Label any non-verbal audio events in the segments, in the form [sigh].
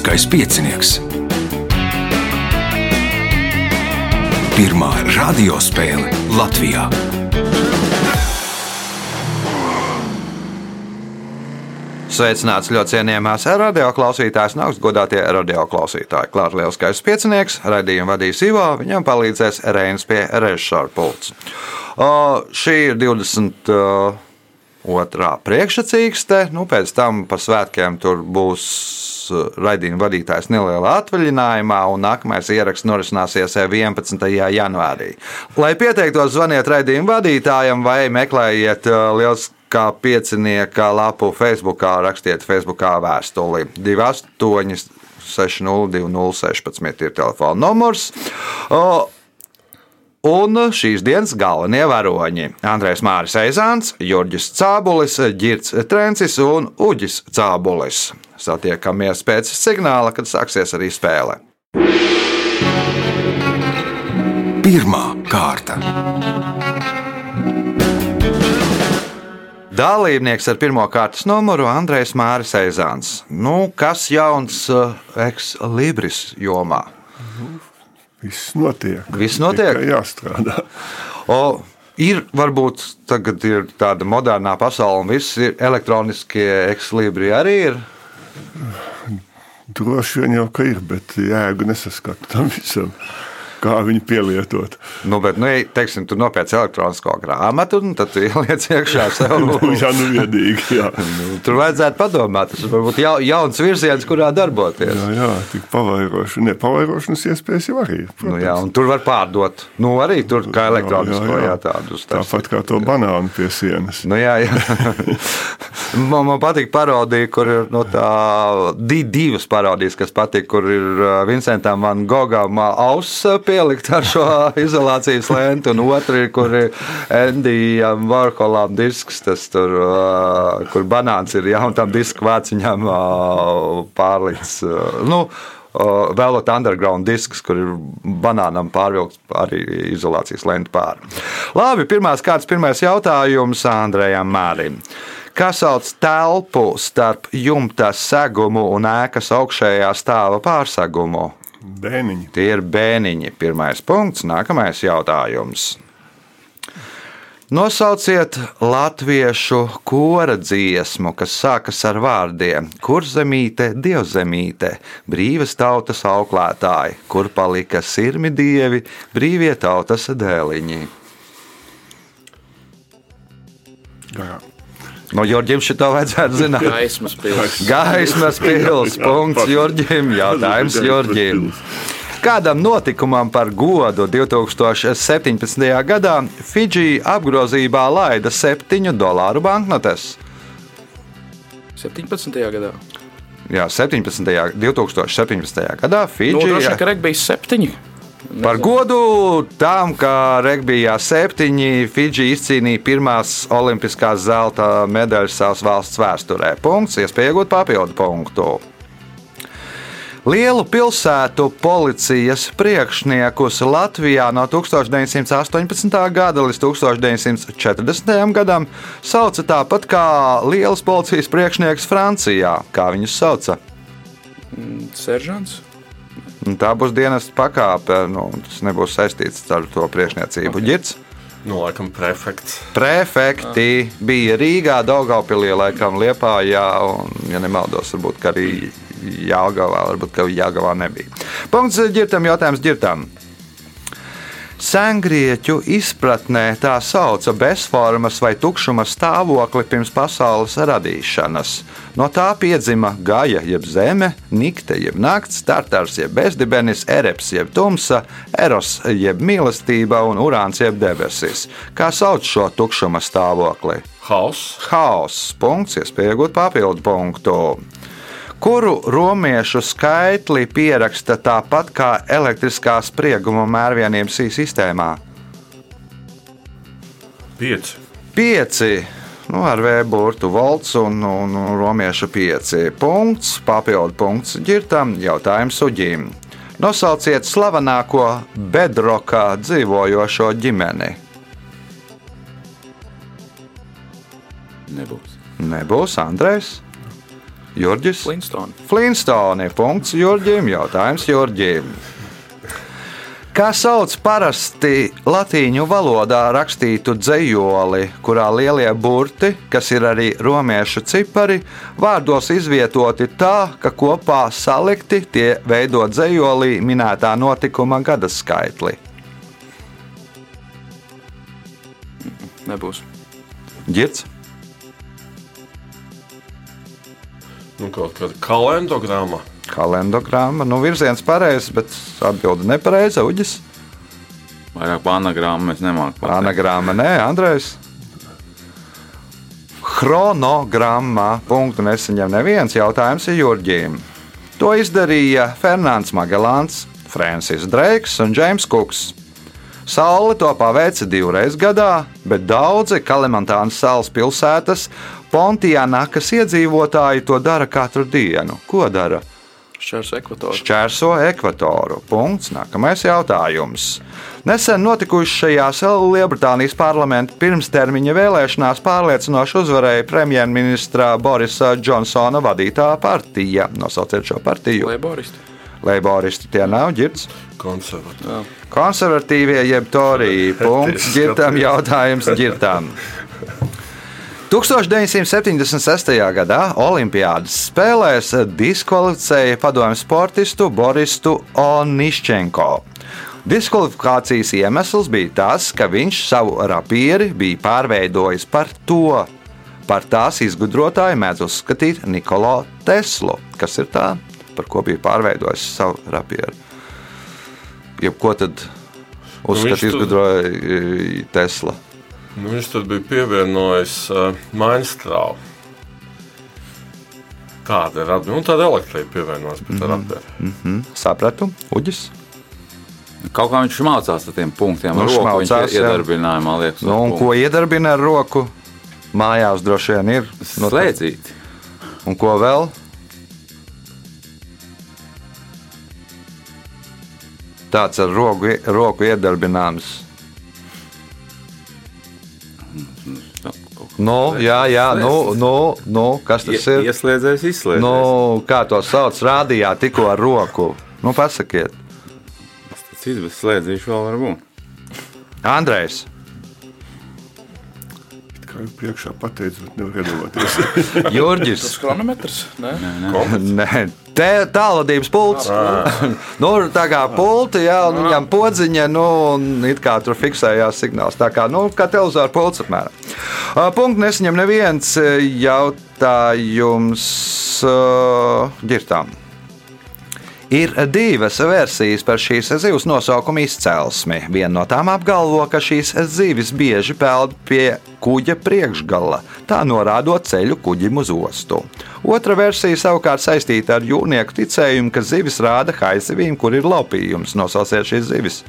Lieliskais piecinieks. Pirmā radiospēle Latvijā. Sveicināts ļoti cienījamās radioklausītājas un augstgadātie radioklausītāji. Klāts Lieliskais piecinieks, raidījumu vadīs Ivo, viņam palīdzēs Reinas pie režisora pults. O, šī ir 20. Uh, otrā priekšsacīkste. Nu, pēc tam par svētkiem tur būs raidījuma vadītājs nelielā atvaļinājumā, un nākamais ieraksts norisināsies 11. janvārī. Lai pieteiktos, zvaniet raidījuma vadītājam vai meklējiet liels kā piecinieka lapu Facebook, rakstiet Facebook vēstuli 28 602016 ir telefona numurs. O, Un šīs dienas galvenie varoņi - Andrēs Māris Eizāns, Jurģis Cābulis, Girts Trencis un Uģis Cābulis. Satiekamies pēc signāla, kad sāksies arī spēle. Pirmā kārta. Dalībnieks ar pirmā kārtas numuru - Andrēs Māris Eizāns. Nu, kas jauns uh, ex-libris jomā? Viss notiek. Viss notiek. Tikai jāstrādā. O, ir varbūt tagad ir tāda modernā pasaule, un viss ir elektroniskie ekslibri arī ir. Droši vien jau ka ir, bet jēgu nesaskatu tam visam kā viņu pielietot. Nu, bet, nu, teiksim, tu nopērci elektronisko grāmatu, tad tu ieliec iekšā sev. [laughs] jā, nu, viedīgi, jā. nu, tur vajadzētu padomāt. Tas varbūt ja, jauns virziens, kurā darboties. Jā, jā tik pavairoši. Ne, pavairošanas iespējas jau arī. Protams. Nu, jā, un tur var pārdot. Nu, arī tur kā elektronisko, jā, jā. jā tādus. Tāpat kā to banānu pie sienas. Nu, jā, jā. [laughs] man, man patīk parodija, kur ir no tā di, divas parodijas, kas patīk, kur ir Vincentam Van Gogam auss pielikt ar šo [laughs] izolācijas lentu, un otra ir, kur ir Endijam Varholam disks, tas tur, kur banāns ir, ja, un tam disku vārds viņam pārlikts. Nu, Velot underground disks, kur ir banānam pārvilkts arī izolācijas lenta pāri. Labi, pirmās kārtas, pirmais jautājums Andrejam Mārim. Kā sauc telpu starp jumta segumu un ēkas augšējā stāva pārsegumu? Bēniņi. Tie ir bēniņi. Pirmais punkts, nākamais jautājums. Nosauciet latviešu kora dziesmu, kas sākas ar vārdiem: Kur zemīte, dievzemīte, brīvas tautas auklētāji, kur palika sirmi dievi, brīvie tautas dēliņi. Jā. No Jorģiem šito vajadzētu zināt. Gaismas pilsēta. Gaismas pils. Punkts Jorģim. Jautājums Jorģim. Kādam notikumam par godu 2017. gadā Fidži apgrozībā laida 7 dolāru banknotes? 17. gadā. Jā, 17. 2017. gadā Nu, Fidži droši vien, ka regbijs septiņi. Par godu tam, ka regbijā septiņi Fidži izcīnīja pirmās olimpiskās zelta medaļas savas valsts vēsturē. Punkts, iespēja iegūt papildu punktu. Lielu pilsētu policijas priekšniekus Latvijā no 1918. gada līdz 1940. gadam sauca tāpat kā liels policijas priekšnieks Francijā. Kā viņus sauca? Seržants. Tā būs dienas pakāpe. Nu, tas nebūs saistīts ar to priekšniecību. Girts? Nu, laikam, prefekts. Prefekti bija Rīgā, Daugaupilī, laikam Liepājā, un, ja nemaldos, varbūt arī Jāgavā, varbūt ka Jāgavā nebija. Punkts ģirtam, jautājums ģirtam. Sengrieķu izpratnē tā sauca bezformas vai tukšuma stāvokli pirms pasaules radīšanas. No tā piedzima gaja, jeb zeme, nikte, jeb nakts, startars, jeb bezdibenis, ereps, jeb tumsa, eros, jeb mīlestība un urāns, jeb debesis. Kā sauc šo tukšuma stāvokli? Haus. Haoss. Punkts, iespēja iegūt papildu punktu kuru romiešu skaitli pieraksta tāpat kā elektriskā sprieguma mērvienības sistēmā? Pieci. Pieci. Nu, ar vēburtu volts un, un, un romiešu pieci. Punkts, papildu punkts ģirtam, jautājums suģīm. Nosauciet slavenāko bedrokā dzīvojošo ģimeni. Nebūs. Nebūs Andrejs. Jurģis. Flintstone. Flintstone. Punkts Jurģim. Jautājums Jurģim. Kā sauc parasti latīņu valodā rakstītu dzējoli, kurā lielie burti, kas ir arī romiešu cipari, vārdos izvietoti tā, ka kopā salikti tie veido dzējolī minētā notikuma gada skaitli? Nebūs. Girts, Nu, kaut kāda kalendogramma. kalendogramma, nu virziens pareizs, bet atbilde nepareiza. Uģis, Vairāk par anagrāmu mēs nemākam. anagramma, nē, Andrejs. Chronogramma. Punktu nesaņem neviens jautājums ir Jurģīm. To izdarīja Fernands Magelāns, Francis Dreiks un Džeims Kuks. Saule to paveica divreiz gadā, bet daudzi Kalimantānas salas pilsētas Pontianakas iedzīvotāji to dara katru dienu. Ko dara? Šķērs ekvators. Šķērso ekvatoru. Punkts. Nākamais jautājums. Nesen notikušajās Lielbritānijas parlamenta pirmstermiņa vēlēšanās pārliecinoši uzvarēja premjerministra Borisa Džonsona vadītā partija. Nosauciet šo partiju. Leiboristi. Leiboristi tie nav ģirds. Konservatīva. Konservatīvie jeb torija. [laughs] Punkts. Ģirtam jautājums ģirtam. [laughs] 1976. gadā Olimpiādas spēlēs diskvalificēja padomju sportistu Borisu Onišķenko. Diskvalifikācijas iemesls bija tas, ka viņš savu rapieri bija pārveidojis par to. Par tās izgudrotāju mēdz uzskatīt Nikolo Teslu, kas ir tā, par ko bija pārveidojis savu rapieru. Jeb ko tad uzskata viņš tur- izgudroja e, Tesla? Nu, viņš tad bija pievienojis uh, mainstrāvu. Tāda ir atbildība. Un tāda elektrība pievienojas pie tā rapera. Sapratu, Uģis. Kaut kā viņš mācās ar tiem punktiem. Nu, Nu, roku jā. iedarbinājumā liekas. Nu, un ko iedarbina ar roku? Mājās droši vien ir. Nu, Slēdzīt. Un ko vēl? Tāds ar roku, roku iedarbināms. Nu, jā, jā, nu, nu, nu, kas tas ir? Ieslēdzējis, izslēdzējis. Nu, kā to sauc, rādījā tikko ar roku. Nu, pasakiet, Cits, bet slēdzīšu vēl var būt. Andrejs. Kā jau priekšā pateicu, bet nevar iedomāties. Jurģis. Tas kronometrs? Nē, Nē, te tālrunības pults. [laughs] nu, tā kā pulti, jā, un viņam podziņa, nu, un it kā tur fiksējās signāls. Tā kā, nu, kā televizora pults apmēram. Uh, Punkts nesaņem neviens uh, jautājums uh, ģirtām. Ir divas versijas par šīs zivs nosaukuma izcelsmi. Viena no tām apgalvo, ka šīs zivis bieži peld pie kuģa priekšgala, tā norādot ceļu kuģim uz ostu. Otra versija savukārt saistīta ar jūrnieku ticējumu, ka zivis rāda haizivīm, kur ir laupījums. Nosauciet šīs zivis.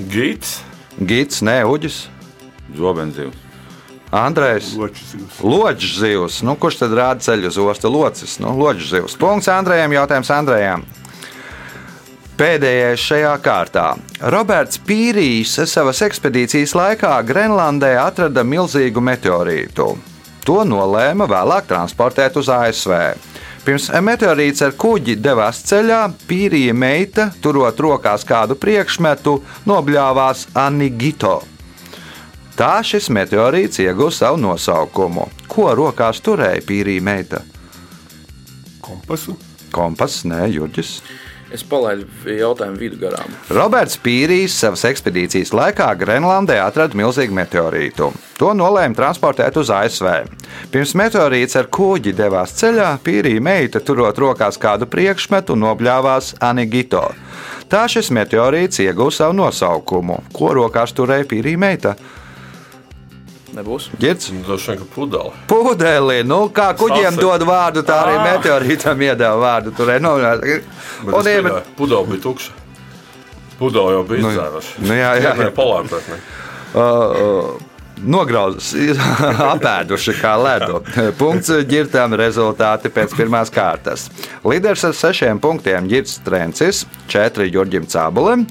Gits. Gits, nē, uģis, Zobenzivs. Andrejs. Zivs. Nu, kurš tad rāda ceļu uz ostu locis? Nu, Loģis zivs. Punkts Andrejam. Jautājums Andrejam. Pēdējais šajā kārtā. Roberts Pīrijs savas ekspedīcijas laikā Grenlandē atrada milzīgu meteorītu. To nolēma vēlāk transportēt uz ASV. Pirms meteorīts ar kuģi devās ceļā, Pīrija meita, turot rokās kādu priekšmetu, nobļāvās Anigito. Tā šis meteorīts ieguva savu nosaukumu. Ko rokās turēja Pīrija meita? Kompasu. Kompass, nē, Jurģis. es palaidu jautājumu vidu garām. Roberts Pīrijs savas ekspedīcijas laikā Grenlandē atrada milzīgu meteorītu. To nolēma transportēt uz ASV. Pirms meteorīts ar kuģi devās ceļā, Pīrija meita, turot rokās kādu priekšmetu, nobļāvās Anigito. Tā šis meteorīts ieguva savu nosaukumu. Ko rokās turēja Pīrija meita? Nebūs. Girds? Nu, Droši vien, ka pudeli. Pūdeļi, nu, kā kuģiem Sasek. dod vārdu, tā arī Ā. meteorītam iedeva vārdu. Turē, nu, Bet un es iemet, pieļauju, Pudeli bija tukša. Pudeli jau bija Nu, izdzēruši. nu jā, jā. Nē, polārpēt, ne. uh, uh, Nograuzis, [laughs] apēduši kā ledu. Punkts ģirtām rezultāti pēc pirmās kārtas. Līderis ar sešiem punktiem Girts Trencis, četri Jurģim Cābulim.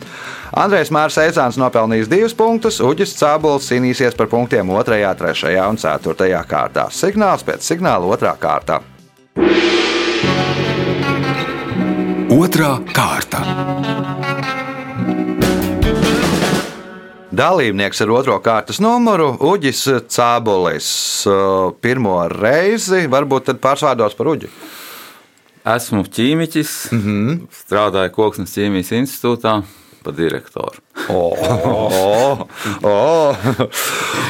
Andrejs Mārs Eizāns nopelnījis divus punktus, Uģis Cābuls cīnīsies par punktiem 2, 3 un 4 kārtā. Signāls pēc signāla 2 kārtā. Otra kārta. Dalībnieks ar otro kārtas numuru - Uģis Cābolis. Pirmo reizi, varbūt tad pārsvārdos par Uģi. Esmu ķīmiķis, mm -hmm. strādāju Koksnes ķīmijas institūtā par direktoru. O, o, o,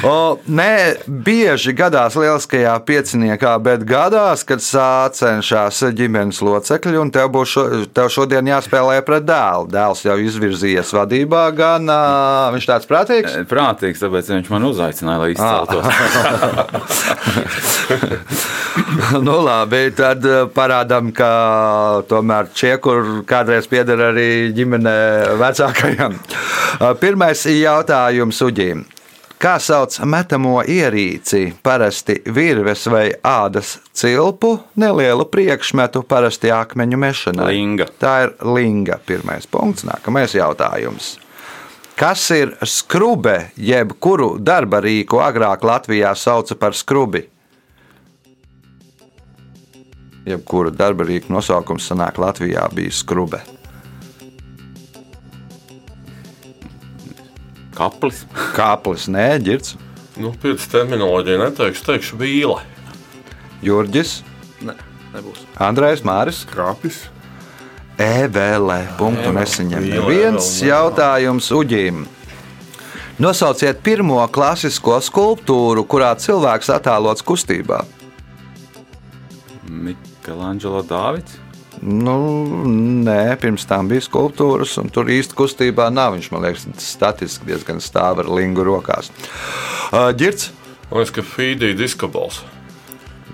o, nē, bieži gadās lieliskajā pieciniekā, bet gadās, kad sācenšas ģimenes locekļi, un tev, būs šo, tev šodien jāspēlē pret dēlu. Dēls jau izvirzījies vadībā, gan uh, viņš tāds prātīgs. Prātīgs, tāpēc viņš man uzaicināja, lai izceltos. [laughs] nu, labi, tad parādām, ka tomēr šie, kur kādreiz pieder arī ģimene vecākajam. Pirmais jautājums Uģīm. Kā sauc metamo ierīci, parasti virves vai ādas cilpu, nelielu priekšmetu, parasti akmeņu mešanai? Linga. Tā ir linga. Pirmais punkts. Nākamais jautājums. Kas ir skrube, jeb kuru darba rīku agrāk Latvijā sauca par skrubi? Jebkura darba rīka nosaukums senāk Latvijā bija skrube. Kaplis. Kāplis, nē, ģirds, Nu, pēc terminoloģija neteikšu, teikšu vīle. Jurģis, Ne, nebūs. Andrejs Māris. Krāpis. E-vēlē, punktu E-vēl. nesaņem. Viens vēl nav. jautājums Uģīm. Nosauciet pirmo klasisko skulptūru, kurā cilvēks attēlots kustībā. Mikelāņģelo Dāvids. Nu, nē, pirms tam bija skulptūras, un tur īsti kustībā nav. Viņš man liekas, statiski diezgan stāv ar lingu rokās. Girts, Man liekas, ka Fīdija diskabals.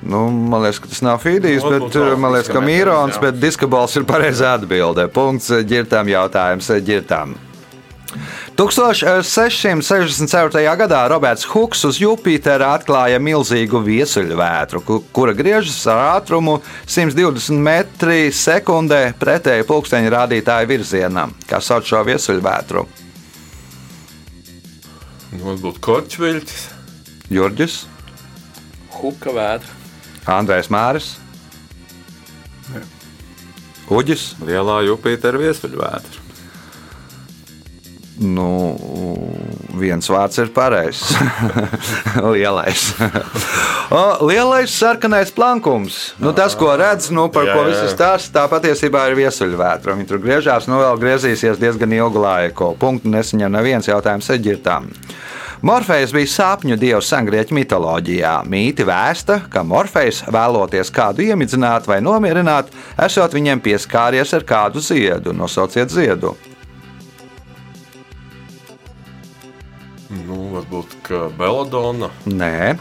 nu, man liekas, ka tas nav Fīdijs, Nu, bet uh, man liekas, ka Mīrons, bet diskabals ir pareizā atbildē. Punkts ģirtām jautājums ģirtām. 1664. gadā Roberts Huks uz Jupitera atklāja milzīgu viesuļvētru, ku- kura griežas ar ātrumu 120 metri sekundē pretēji pulksteņa rādītāja virzienam. Kā sauc šo viesuļvētru? Nu, Varbūt korķis. Jurģis, Huka vētra. Andrēs Māris, Uģis. Lielā Jupitera viesuļvētra. Nu, viens vārds ir pareizs. [laughs] lielais. o, lielais sarkanais plankums. Nu, tas, ko redz, nu, par Jā, ko viss stāsta, tā patiesībā ir viesuļvētra. Viņi tur griežās, nu vēl griezīsies diezgan ilgu laiku. Punktu nesaņem neviens jautājums eģirtām. Morfejs bija sapņu dievs sengrieķu mitoloģijā. Mīti vēsta, ka Morfejs vēloties kādu iemidzināt vai nomierināt, esot viņiem pieskāries ar kādu ziedu. Nosauciet ziedu. Varbūt ka Beladona. Nē.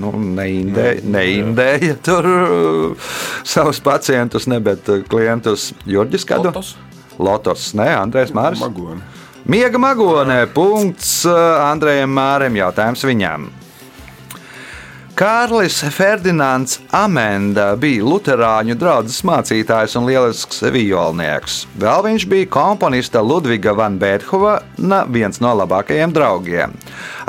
Nu, neindēja, neindēja tur uh, savus pacientus, ne, bet uh, klientus Jurģis Kadu. Lotos? Lotos, nē, Andrēs. Magoni. Miega magonē, punkts uh, Andrejam Mārim, jautājums viņam. Kārlis Ferdinands Amenda bija Lutāņu draugs mācītājs un lielisks violnieks. Vēl viņš bija komponista Ludviga van Beethovena viens no labākajiem draugiem.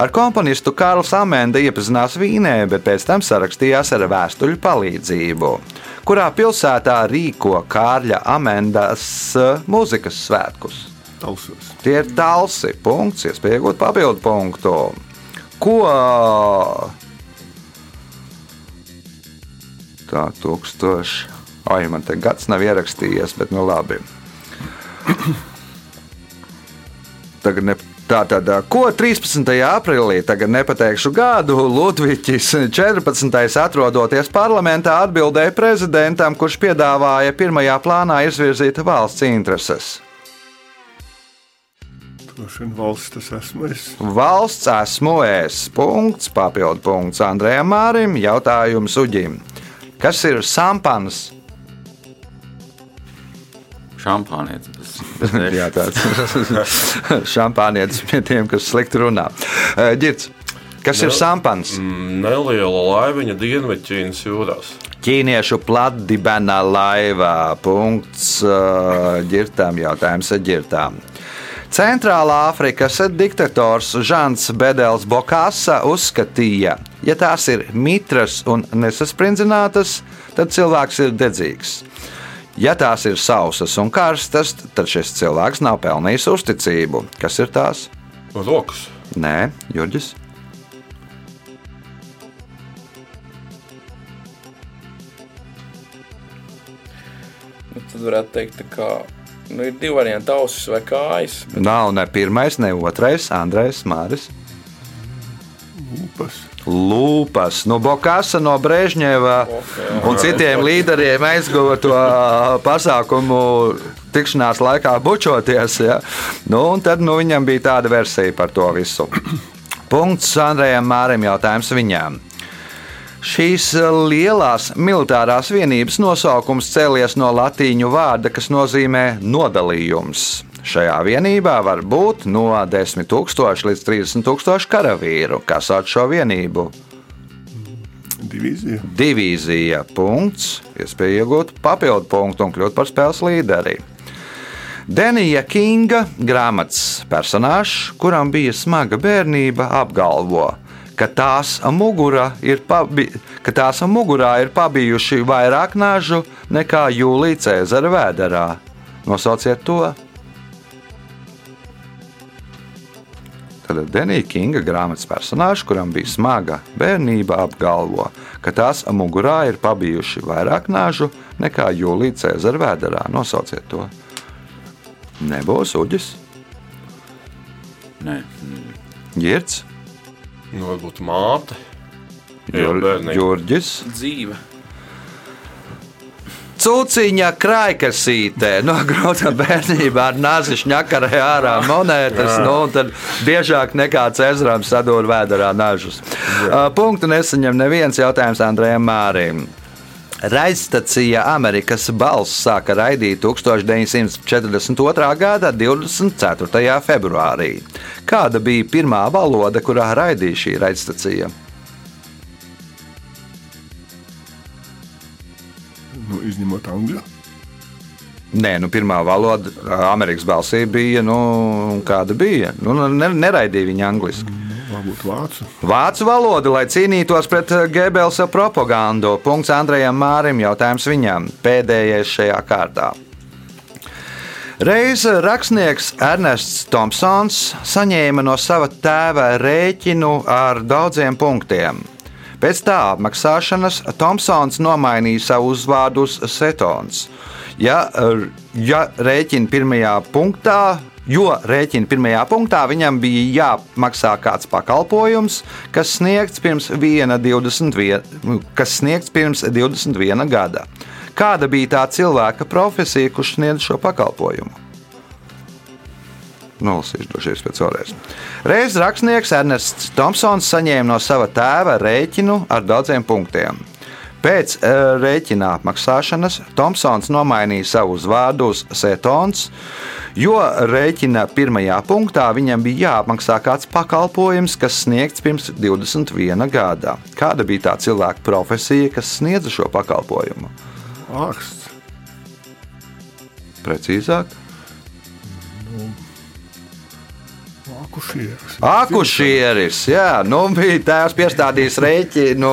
Ar komponistu Kārls Amenda iepazinās Vīnē, bet pēc tam sarakstījās ar vēstuļu palīdzību. Kurā pilsētā rīko Kārļa Amendas eh, mūzikas svētkus? Talsos. Tie ir talsi. Punkts, iespēja iegūt papildu punktu. Ko tā tūkstoši? Ai, man te gads nav ierakstījies, bet nu labi. Tagad ne, tā tad, ko 13. aprīlī, tagad nepateikšu gadu, Ludvigs 14. atrodoties parlamentā, atbildēja prezidentam, kurš piedāvāja pirmajā plānā izvirzīt valsts intereses. Valsts tas esmu es. Valsts esmu es. Punkts, papildu punkts Andrejam Mārim. Jautājums Uģim. Kas ir sampans? Šampānietis. [laughs] Jā, tāds [laughs] šampānietis pie tiem, kas slikti runā. Girds, Kas ir sampans? Neliela laiviņa Dienvidķīnas jūrās. Ķīniešu platdibenā laivā. Punkts ģirtām jautājums ar ģirtām. Centrālā Afrikas diktators Žants Bedels Bokāsa uzskatīja, ja tās ir mitras un nesasprindzinātas, tad cilvēks ir dedzīgs. Ja tās ir sausas un karstas, tad šis cilvēks nav pelnījis uzticību. Kas ir tās? Rokas. Nē, Jurģis. Nu, tad varētu teikt, tā kā nu, ir divi varianti, ausis vai kājas. Nav ne pirmais, ne otrais, Andrejs Māris. Upas. Lūpas, no Bokasa, no Brežņeva un citiem līderiem aizguva to pasākumu tikšanās laikā bučoties. Ja? Nu, un tad nu, viņam bija tāda versija par to visu. Punkts Andrejam Mārim jautājums viņām. Šīs lielās militārās vienības nosaukums cēlies no latīņu vārda, kas nozīmē nodalījums. Šajā vienībā var būt no 10,000 līdz 30,000 karavīru. Kas sauc šo vienību? Divīzija. Divīzija. Punkts. Iespēja iegūt papildu punktu un kļūt par spēles līderi. Denija Kinga grāmatas personāžs, kuram bija smaga bērnība, apgalvo, ka tās, ir pabi, ka tās mugurā ir pabijuši vairāk nažu nekā Jūlija Cēzara vēderā. Nosauciet to! Tad Denija Kinga grāmatas personāžs, kuram bija smaga bērnība, apgalvo, ka tās mugurā ir pabijuši vairāk nažu nekā Jūlija Cēzara vēderā. Nosauciet to! Nebūs uģis, Nē, ģirts, Nu, varbūt māte. Jurģis. Dzīve. Cūciņa krājkasītē, no [laughs] grūta bērnībā ar nāzi šņakarē ārā monētas, nu, un tad biežāk nekā Cezram sadūr vēdarā nažus. Uh, Punktu nesaņem neviens jautājums Andrejam Mārim. Raidstacija Amerikas balss sāka raidīt 1942. gada 24. februārī. Kāda bija pirmā valoda, kurā raidīja šī raidstacija? Nu, izņemot angļu. Nē, nu, pirmā valoda Amerikas balsī bija, nu, kāda bija. Nu, ne, neraidīja viņa angliski. Varbūt vācu. Vācu valoda, lai cīnītos pret Gebelsa propagandu. Punkts Andrejam Mārim, jautājums viņam. Pēdējais šajā kārtā. Reiz rakstnieks Ernests Thompsons saņēma no sava tēva rēķinu ar daudziem punktiem. Pēc tā apmaksāšanas Thompsons nomainīja savu uzvārdu uz Setons. Ja, ja rēķina pirmajā punktā, jo rēķina pirmajā punktā viņam bija jāmaksā kāds pakalpojums, kas sniegts pirms, 21, kas sniegts pirms 21 gada. Kāda bija tā cilvēka profesija, kurš sniedz šo pakalpojumu? Nolasīšu došies pēc vēlreiz. Reiz rakstnieks Ernests Thompsons saņēma no sava tēva rēķinu ar daudziem punktiem. Pēc e, rēķina apmaksāšanas Thompsons nomainīja savu uzvārdu uz Setons, jo rēķina pirmajā punktā viņam bija jāapmaksā kāds pakalpojums, kas sniegts pirms 21 gada. Kāda bija tā cilvēka profesija, kas sniedza šo pakalpojumu? Ārsts. Precīzāk, Akušieris. Akušieris, jā, nu bija tēvs piestādījis rēķinu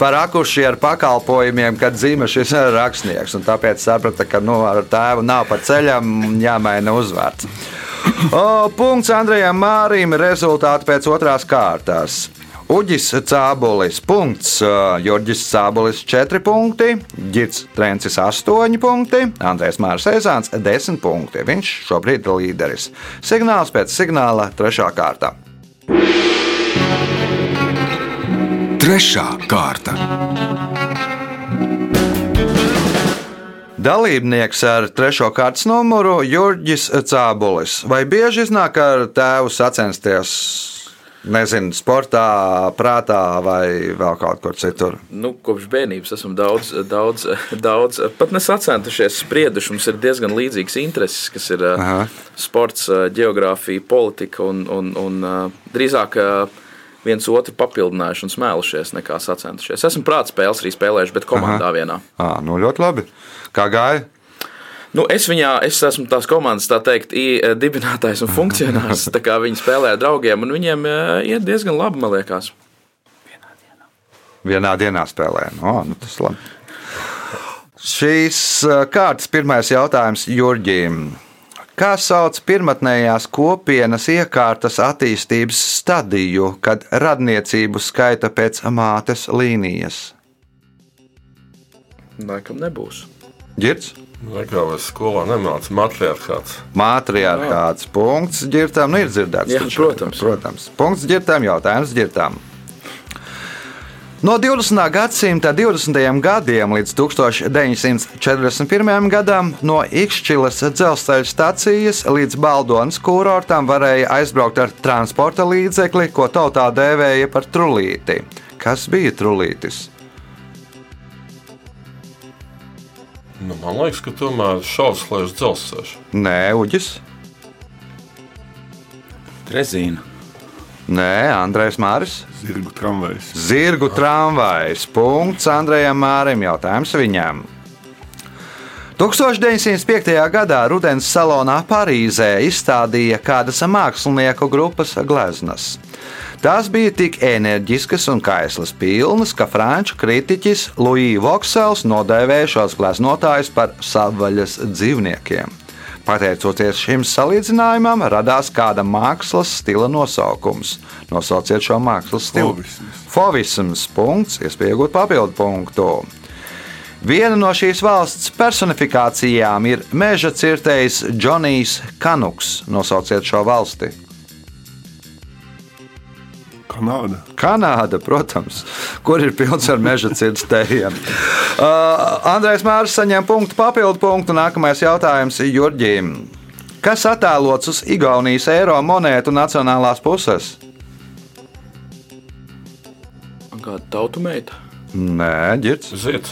par akušieru pakalpojumiem, kad dzīvo šis [laughs] rakstnieks. Tāpēc saprata, ka nu, ar tēvu nav pa ceļam jāmaina uzvārds. O, punkts Andrejam Mārim, rezultāti pēc otrās kārtas. Uģis Cābolis, punkts, Jorģis Cābolis 4 punkti, Girts Trencis 8 punkti, Andrēs Mārs Ezāns 10 punkti. Viņš šobrīd ir līderis. Signāls pēc signāla 3. kārta. Trešā kārta. Dalībnieks ar trešo kārtas numuru Jurģis Cābolis. Vai bieži iznāk ar tēvu sacensties? Nezinu, sportā, prātā vai vēl kaut kur citur. Nu, kopš bērnības esam daudz, daudz, daudz pat nesacentušies, sprieduši. Mums ir diezgan līdzīgs intereses, kas ir Aha. uh, sports, uh, geogrāfija, politika un, un, un uh, drīzāk viens otru papildinājuši un smēlušies, nekā sacentušies. Esmu prāta spēles arī spēlējuši, bet komandā vienā. À, nu ļoti labi. Kā gāja? Nu, es viņā es esmu tās komandas, tā teikt, eh, dibinātājs un funkcionārs. tā kā viņi spēlē ar draugiem, un viņiem eh, iet diezgan labi, man liekas. Vienā dienā spēlē. No, nu, tas labi. Šīs uh, kārtas pirmais jautājums Jurģīm. Kā sauc pirmotnējās kopienas iekārtas attīstības stadiju, kad radniecību skaita pēc mātes līnijas? Laikam nebūs. Girts? Nekā vai skolā nemāca matriarchāts. Matriarchāts. Punkts ģirtām. Nu, ir dzirdēts. Jā, taču. protams. protams. Punkts ģirtām. Jautājums ģirtām. No 20. gadsimta 20. gadiem līdz 1941. gadam no Ikšķilas dzelzceļa stācijas līdz Baldonas kurortam varēja aizbraukt ar transporta līdzekli, ko tautā dēvēja par trulīti. Kas bija trulītis? Nu, man liekas, ka tomēr šauslēs dzelzceļš. Nē, Uģis. Trezīna. Nē, Andrēs Māris. Zirgu tramvajs. Zirgu tramvajs. Punkts Andrejam Mārim. Jautājums viņam. 1905. gadā Rudens salonā Parīzē izstādīja kādas mākslinieku grupas gleznas. Tās bija tik enerģiskas un kaislas pilnas, ka franču kritiķis Luīs Voksels nodēvēja šos gleznotājus par savvaļas dzīvniekiem. Pateicoties šim salīdzinājumam, radās kāda mākslas stila nosaukums. Nosauciet šo mākslas stilu. Fovisms. Fovisms. Punkts, iespējot papildu punktu. Viena no šīs valsts personifikācijām ir meža cirtējs Džonijs Kanuks. Nosauciet šo valsti. Kanāda. Kanāda, protams, kur ir pilns ar meža cirstējiem. Uh, Andrejs Mārcis saņem punktu, papildu punktu. Nākamais jautājums ir Jurģīm. Kas attēlots uz Igaunijas eiro monētu nacionālās puses? Kāda tautu meita? Nē, ģirts. Ziet,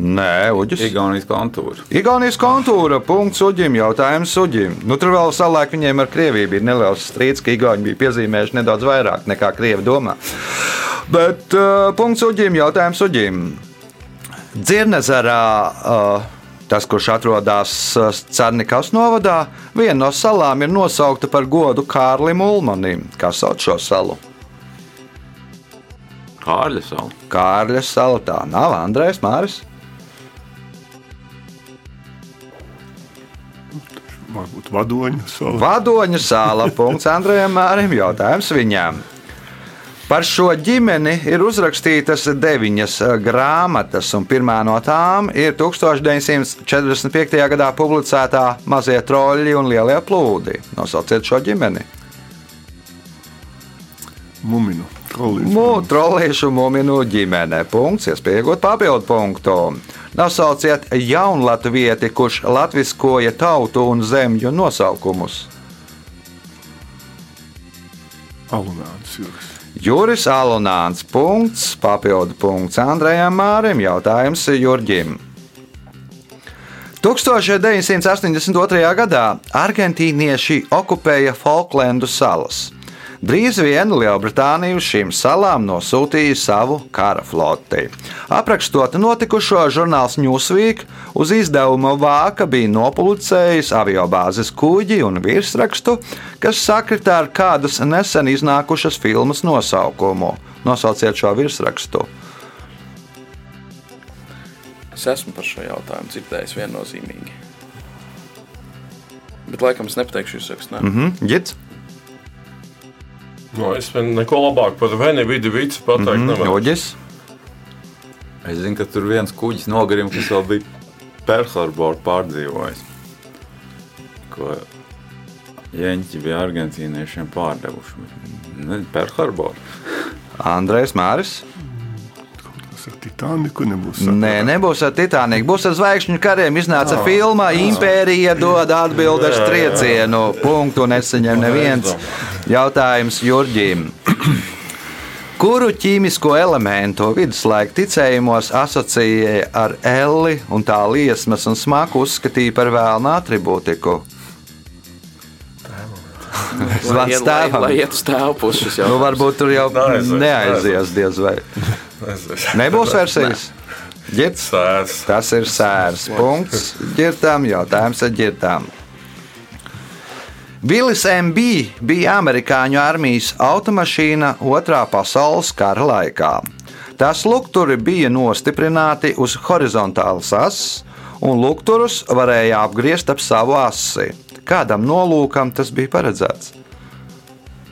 Nē, Uģis. Igaunijas kontūra. Igaunijas kontūra, punkts Uģim, jautājums Uģim. Nu, tur vēl savulaik viņiem ar Krieviju bija neliels strīds, ka Igauni bija piezīmējuši nedaudz vairāk nekā Krievi domā. Bet uh, punkts Uģim, jautājums Uģim. Dzirnezerā, uh, tas, kurš atrodas uh, Cernikas novadā, viena no salām ir nosaukta par godu Kārlim Ulmanim. Kā sauc šo salu? Kārļa sala. Kārļa sala tā nav Andrēs Māris. Varbūt vadoņu sala. Vadoņa sāla. Punkts Andrejam Mārim. Jautājums viņām. Par šo ģimeni ir uzrakstītas deviņas eh, grāmatas, un pirmā no tām ir 1945. gadā publicētā Mazie troļļi un lielie plūdi. Nosauciet šo ģimeni. Muminu. Mū, trolīšu mūminu ģimene. Punkts, iespējot papildu punktu. Nosauciet jaunlatvieti, kurš latviskoja tautu un zemju nosaukumus. Alunāns jūras. Juris Alonāns. Punkts, papildu punkts Andrejam Mārim. Jautājums Jurģim. 1982. gadā argentīnieši okupēja Falklendu salas. Drīz vien Lielbritānija uz šīm salām nosūtīja savu kara floti. Aprakstot notikušo, žurnāls Newsweek uz izdevuma vāka bija nopublicējis aviobāzes kuģi un virsrakstu, kas sakrita ar kādas nesen iznākušas filmas nosaukumu. Nosauciet šo virsrakstu. Es esmu par šo jautājumu dzirdējis viennozīmīgi. Bet laikam es nepateikšu jūs rakstā. Mm -hmm. Gits? No, es vien neko labāk par Veni vidi vici pateikt Mhm, nevaru. Uģis? Es zinu, ka tur viens kuģis nogrim, kas vēl bija Perlharboru pārdzīvojis. Ko Jeņķi bija argentīniešiem pārdevuši. Nezinu, Perlharboru. Andrēs Tas ar Titaniku nebūs. Nē, nebūs ar Titaniku. Būs ar zvaigžņu kariem. Iznāca oh. filma Impērija dod atbildi ar triecienu. Punktu nesaņem neviens. Jautājums Jurģīm. Kuru ķīmisko elementu viduslaika ticējumos asociēja ar elli un tā liesmas un smaku uzskatīja par vēlnu atribūtiku? Zvans tēvam. lai iet uz tēvu puses. Nu, varbūt tur jau neaizies diez vai. Aizies. Nebūs versijas. Ģirds. Sērs. Tas ir sērs. Punkts ģirtām. Jautājums ar ģirtām. Vilis MB bija amerikāņu armijas automašīna otrā pasaules kara laikā. Tās lukturi bija nostiprināti uz horizontālas asas, un lukturus varēja apgriezt ap savu asi. Kādam nolūkam tas bija paredzēts?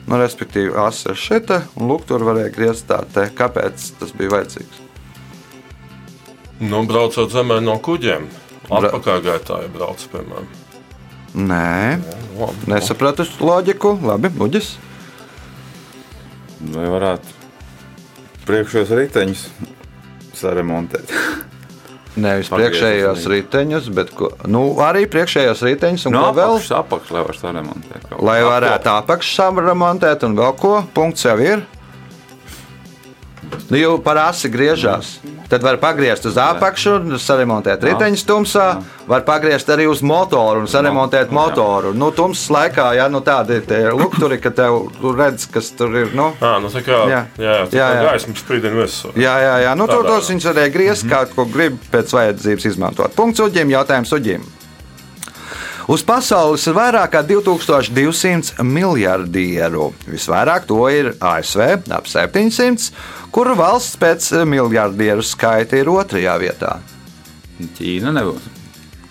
Nu, respektīvi, asa ir šeit, un lukturi varēja griezt tā te. Kāpēc tas bija vajadzīgs? Nu, braucot zemē no kuģiem. Atpakaļ gaitā, ja brauc, piemēram. Nē, Labi. nesapratu loģiku. Labi, muģis. Vai varētu priekšējos riteņus saremontēt? [laughs] Nevis priekšējos riteņus, bet ko, nu, arī priekšējos riteņus un No ko vēl. lai var saremontēt. Lai varētu apakšā remontēt un vēl ko, punkts jau ir. Nu, jau par asi griežās. Tad var pagriezt uz apakšu, un saremontēt riteņus tumsā, var pagriezt arī uz motoru un saremontēt motoru. Nu, tumsas laikā, ja nu, tādi ir lukturi, ka tev redz, kas tur ir. Nu, À, nu, kā, Jā. jā, jā, Jā, gaismas spīdina visu. Jā, jā, jā. Nu, tur tos viņš arī griezt, kā ko grib pēc vajadzības izmantot. Punkts uģim, jautājums uģim. Uz pasaules ir vairāk nekā 2200 miljardieru. Visvairāk to ir ASV, ap 700, kuru valsts pēc miljardieru skaita ir otrajā vietā. Ķīna nebūs.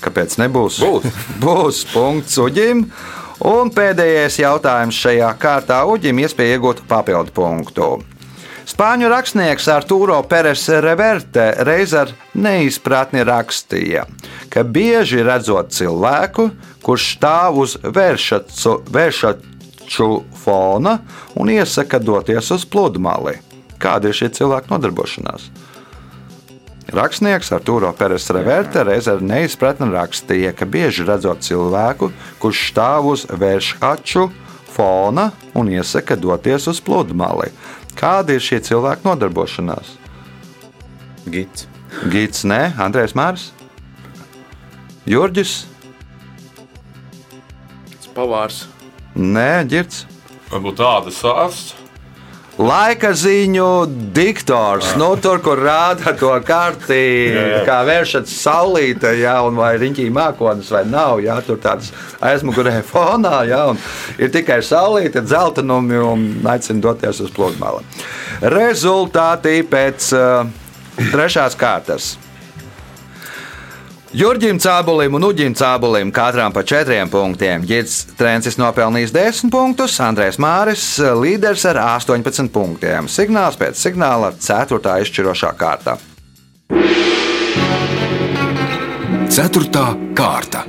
Kāpēc nebūs? Būs. [laughs] Būs punkts uģim. Un pēdējais jautājums šajā kārtā uģim iespēja iegūt papildu punktu. Spāņu rakstnieks Arturo Peres Reverte reiz ar neizpratni rakstīja, ka bieži redzot cilvēku, kurš stāv uz vēršacu, vēršaču fona un iesaka doties uz pludmali. Kāda ir šī cilvēka nodarbošanās? Rakstnieks Arturo Peres Reverte reiz ar neizpratni rakstīja, ka bieži redzot cilvēku, kurš stāv uz vēršaču fona un iesaka doties uz pludmali. Kāda ir šī cilvēka nodarbošanās? Gids. Gids, nē, Andrēs Mārs, Jurģis, Pavārs. nē, Girts. Varbūt tāda sārsts. Laika ziņu diktors, nu, tur, kur rāda to karti, Jā, jā. kā vēršat saulītē, ja, vai riņķī mākonis vai nav. Jā, tur tāds aizmugurē [laughs] fonā, ja, un ir tikai saulīte, dzeltenumi un aicina doties uz pludmali. Rezultāti pēc uh, trešās kārtas. Jurģim Cābulim un Uģim Cābulim katram pa četriem punktiem. Girts Trencis nopelnījis 10 punktus, Andrēs Māris līderis ar 18 punktiem. Signāls pēc signāla 4. izšķirošā kārta. Ceturtā kārta.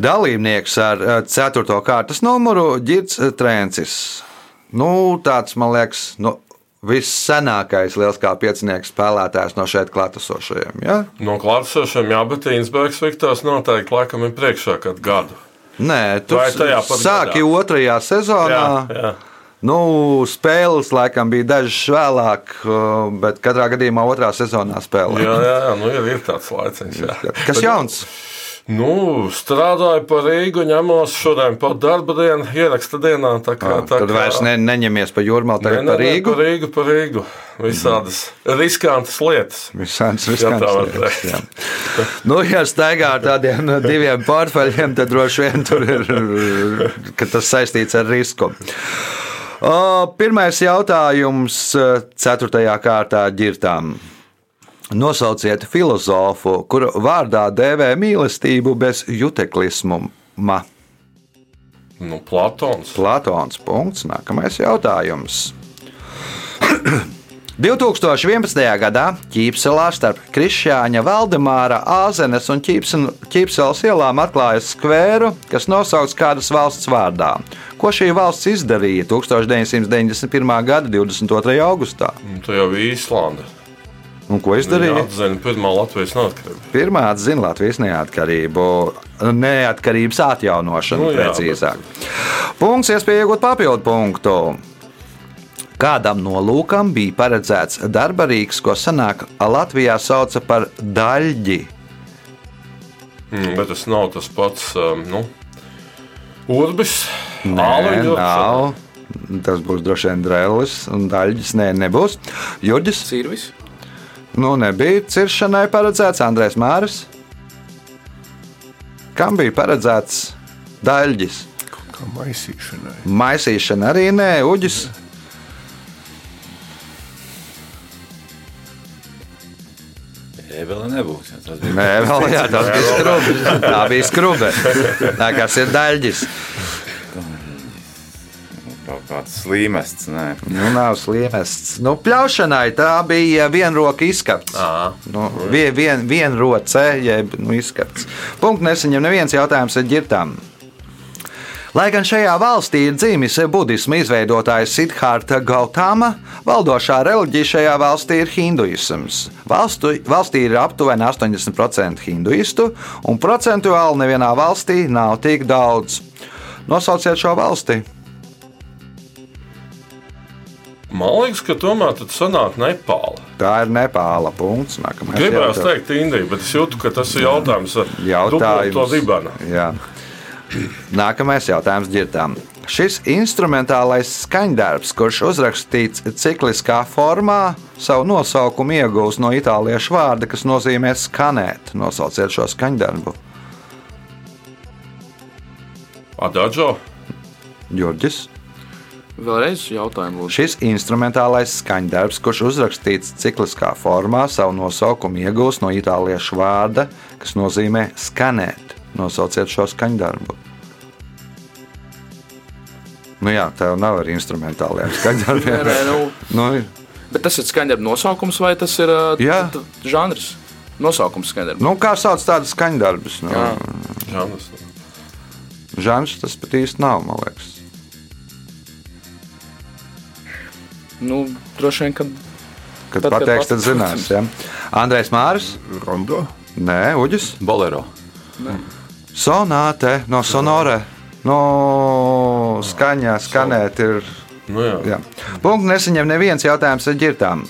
Dalībnieks ar 4. kārtas numuru Girts Trencis. Nu, tāds, man liekas, nu, vissenākais liels kā piecinieks spēlētājs no šeit klātesošajiem. Ja? No klātesošiem, jā, bet Insbergs Viktors noteikti laikam ir priekšā kādu gadu. Nē, tu sāki gadā? otrajā sezonā. Jā, jā. Nu, spēles laikam bija dažas vēlāk, uh, bet katrā gadījumā otrā sezonā spēlēja. Jā, jā, jā, nu ir, ir tāds jā. Kas Bet, jauns? Nu, strādāju par Rīgu, ņemos šodien pat darba dienu, ieraksta dienā. Tā kā, tā Tad kā- vairs ne, neņemies pa jūrmālu, Nē, tagad nē, par Rīgu. Par Rīgu, par Rīgu. Visādas riskantas lietas. Var riskants. teikt. jā. Nu, ja staigā ar tādiem no diviem portfeļiem, tad droši vien tur ir ka tas saistīts ar risku. Pirmais jautājums eh, ceturtajā kārtā ģirtām. Nosauciet filozofu, kuru vārdā dēvē mīlestību bez juteklisma. Nu, Platons. Platons. Punkts. Nākamais jautājums. [clears throat] 2011. gadā Ķīpselā starp Krišjāņa, Valdemāra, Āzenes un Ķīpselas ielām atklājas skvēru, kas nosaukts kādas valsts vārdā. Ko šī valsts izdarīja 1991. gada 22. augustā? Nu, Tā jau bija Īslanda. Un ko izdarīja? Jā, atzina pirmā Latvijas neatkarība. Pirmā atzina Latvijas neatkarību, neatkarības atjaunošanu, Nu nu, jā, precīzāk. Punkts, iespēja iegūt papildu punktu. Kādam nolūkam bija paredzēts darba rīks, ko senāk Latvijā sauca par daļģi? Mm, bet tas nav tas pats. Um, nu, Urbis, Nē, Āleņu nav. Tas būs droši vien drēlis un daļģis. Nē, nebūs. Jurģis, Sirvis. Nu nebija ciršanai paredzēts Andrēs Māris. Kam bija paredzēts daļģis? Kā maisīšanai. Maisīšana arī nē, uģis. Ēbele nebūs. ja Tas bija Nē, vēl jā, tas [laughs] bija skrubis. Tā bija skrube. Tā kā ir daļģis. Kāds slīmests. Nē, Nu, nav sliemests. Nu, pļaušanai tā bija vienroka izskats. Nu, vien, vien, vienroce, jeb nu, izskats. Punkts nesaņem neviens jautājums ar ģirtām. Lai gan šajā valstī ir dzimis budisma izveidotājs Siddharta Gautama, valdošā reliģija šajā valstī ir hinduisms. Valstu, valstī ir aptuveni 80% hinduistu, un procentuāli nevienā valstī nav tik daudz. Nosauciet šo valsti. Man liekas, ka tomēr tas sanāk Nepāla. Tā ir Nepāla. Punkts. Nākamais Gribējās jautājums. teikt Indiju, bet es jūtu, ka tas ir jautājums ar Jautājums. to dibana. Jā. Nākamais jautājums ģirtām. Šis instrumentālais skaņdarbs, kurš uzrakstīts cikliskā formā, savu nosaukumu iegūst no itāliešu vārda, kas nozīmē skanēt. Nosauciet šo skaņdarbu. Adagio. Jurģis. Vēlreiz jautājumu. lūdzu. Šis instrumentālais skaņdarbs, kurš uzrakstīts cikliskā formā, savu nosaukumu iegūst no itāliešu vārda, kas nozīmē skanēt. Nosauciet šo skaņdarbu. Nu jā, tev nav arī instrumentāliem [laughs] Nē, skaņdarbiem. nē, nu, Nu, ir. bet tas ir skaņdarba nosaukums vai tas ir t- žanrs? Nosaukums skaņdarba. nu, kā sauc tādas skaņdarbus? Nu, Jā. Žanas. Žanrs tas pat īsti nav, man liekas. Nu, droši vien, ka Kad Tad, kad pateiks, tad pats- zinās. Ja? Andrejs Māris? Rondo. Nē, Uģis. bolero. Sonāte no sonore. No skaņā skanēt ir. Nu, jā. Jā. Punkts nesaņem neviens jautājums ar ģirtām.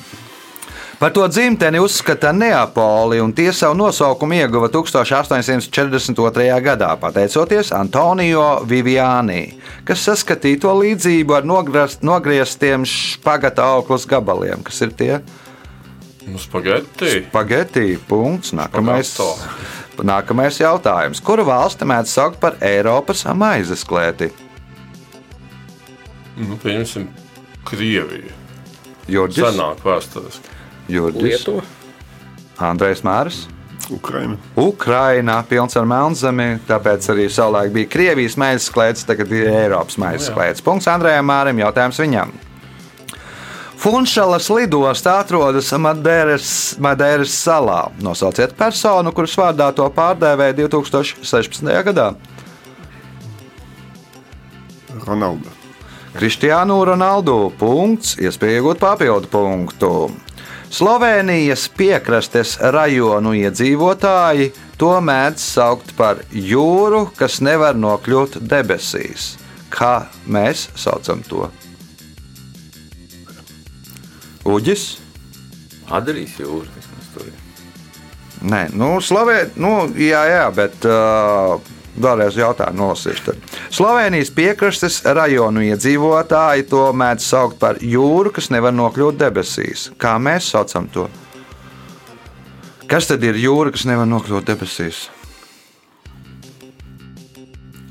Par to dzimteni uzskata Neapoli, un tie savu nosaukumu ieguva 1842. gadā, pateicoties Antonio Viviani, kas saskatīja to līdzību ar nograst, nogrieztiem špagata auklas gabaliem. Kas ir tie? Nu, spaghetti. Pagaidā, punkts. Nākamais, Spagato. nākamais jautājums. Kuru valsti mēdz saukt par Eiropas maizes klēti? Nu, pieņemsim Krieviju. Jurģis, Senāk vēsturiski. Jurģis. Andrejs Māris. Ukraina. Ukraina pilns ar melnzemi, tāpēc arī savulaik bija Krievijas maizes klēts, tagad ir Eiropas maizes klēts. Punkts Andrejam Mārim, jautājums viņam. Funšalas lidostā atrodas Madeiras, Madeiras salā. Nosauciet personu, kuras vārdā to pārdēvēja 2016. gadā. Ronaldo. Kristiānu Ronaldu punkts, iespēja iegūt papildu punktu. Slovenijas piekrastes rajonu iedzīvotāji to mēdz saukt par jūru, kas nevar nokļūt debesīs. Kā mēs saucam to? Uģis? Adrijas jūra. vismaz tur ir. Nē, nu, Slovē... nu jā, jā, bet uh, vēlreiz jautājumu nolasīšu. Slovenijas piekrastes rajonu iedzīvotāji to mēdz saukt par jūru, kas nevar nokļūt debesīs. Kā mēs saucam to? Kas tad ir jūra, kas nevar nokļūt debesīs?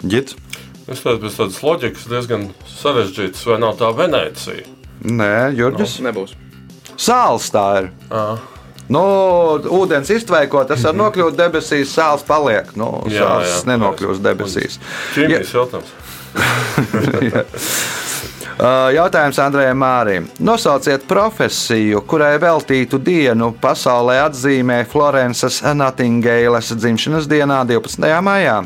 Ģits? Es tādu pēc tādas loģikas diezgan sarežģīts, vai nav tā Venecija? Nē, Jurģis. Nebūs. Sāls tā ir. Jā, Nu, ūdens iztvaiko, tas var nokļūt debesīs, sāls paliek. Nu, Jā, sāls jā. nenokļūst debesīs. ķīmijas jautājums. [laughs] Uh, Jautājums Andrejam Mārim. Nosauciet profesiju, kurai veltītu dienu pasaulē atzīmē Florences Natingeilas dzimšanas dienā, 12. maijā.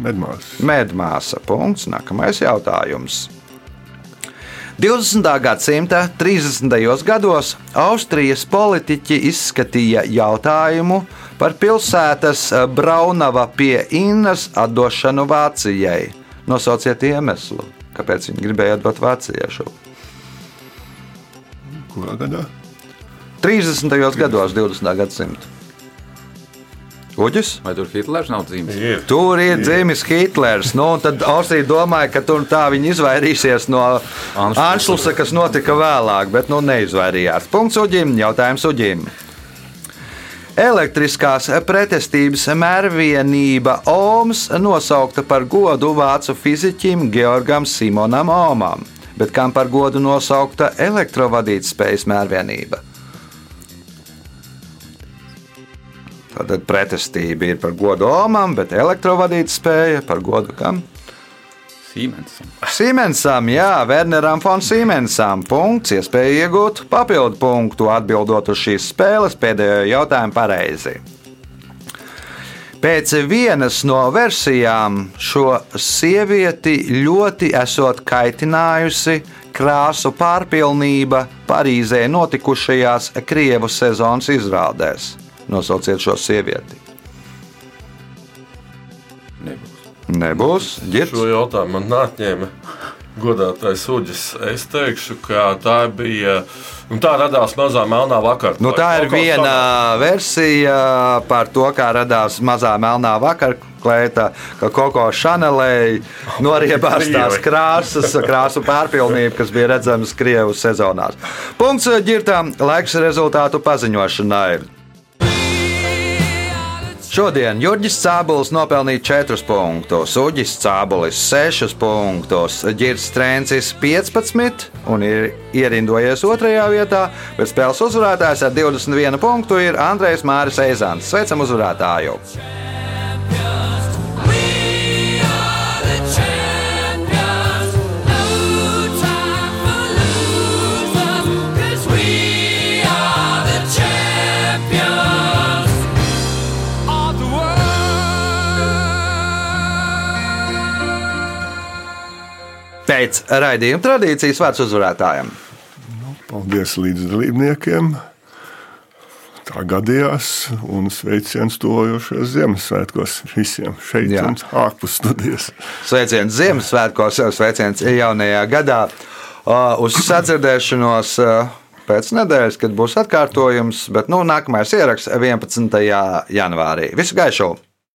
Medmās. Medmāsa. Punkts. Nākamais jautājums. 20. gadsimta 30. gados Austrijas politiķi izskatīja jautājumu par pilsētas Braunava pie Innas atdošanu Vācijai. Nosauciet iemeslu, kāpēc viņi gribēja atdot Vācijai šo. Kurā gadā? 30. gados, 20. gadsimta. Uģis? Vai tur Hitlers nav dzīves? Ir. Tur ir dzimis Hitlers. Nu, tad Austrija domāja, ka tur tā viņi izvairīsies no Anšlusa, kas notika vēlāk, bet nu, neizvairījās. Punkts Uģim, jautājums Uģim. Elektriskās pretestības mērvienība Oms nosaukta par godu vācu fiziķim Georgam Simonam Omam, bet kam par godu nosaukta elektrovadītspējas mērvienība? Tātad pretestība ir par godu Omam, bet elektrovadītspēja par godu kam? Siemens. Siemensam, jā, Werneram von Siemensam. Punkts, iespēja iegūt papildu punktu, atbildot uz šīs spēles pēdējo jautājumu pareizi. Pēc vienas no versijām šo sievieti ļoti esot kaitinājusi krāsu pārpilnība Parīzē notikušajās Krievu sezonas izrādēs. Nosauciet šo sievieti. Nebūs. Nebūs ģērbs. Šo jautājumu man atņēma godātais Uģis. Es teikšu, ka tā bija. Nu, tā radās mazā melnā vakarā. Nu, tā ir viena versija par to, kā radās mazā melnā vakarklēta, ka Koko Šanelē noriebās tās krāsas, krāsu pārpilnība, kas bija redzamas Krievijas sezonās. Punkts ģirtām, laiks rezultātu paziņošanai. Šodien Jurģis Cābulis nopelnīja 4 punktus, Uģis Cābulis 6 punktus, Girs Strēncis 15 un ir ierindojies otrajā vietā, bet spēles uzvarētājs ar 21 punktu ir Andrejs Māris Eizants. Sveicam uzvarētāju! Pēc raidījuma tradīcijas vārds uzvarētājiem. Paldies līdzdalībniekiem! Tā gadījās, un sveiciens tojošos Ziemassvētkos visiem šeit Jā. Un ārpus studijas. Sveiciens Ziemassvētkos, sveiciens jaunajā gadā. Uz sadzirdēšanos pēc nedēļas, kad būs atkārtojums, bet nu, nākamais ieraksts 11. janvārī. Visu gaišu!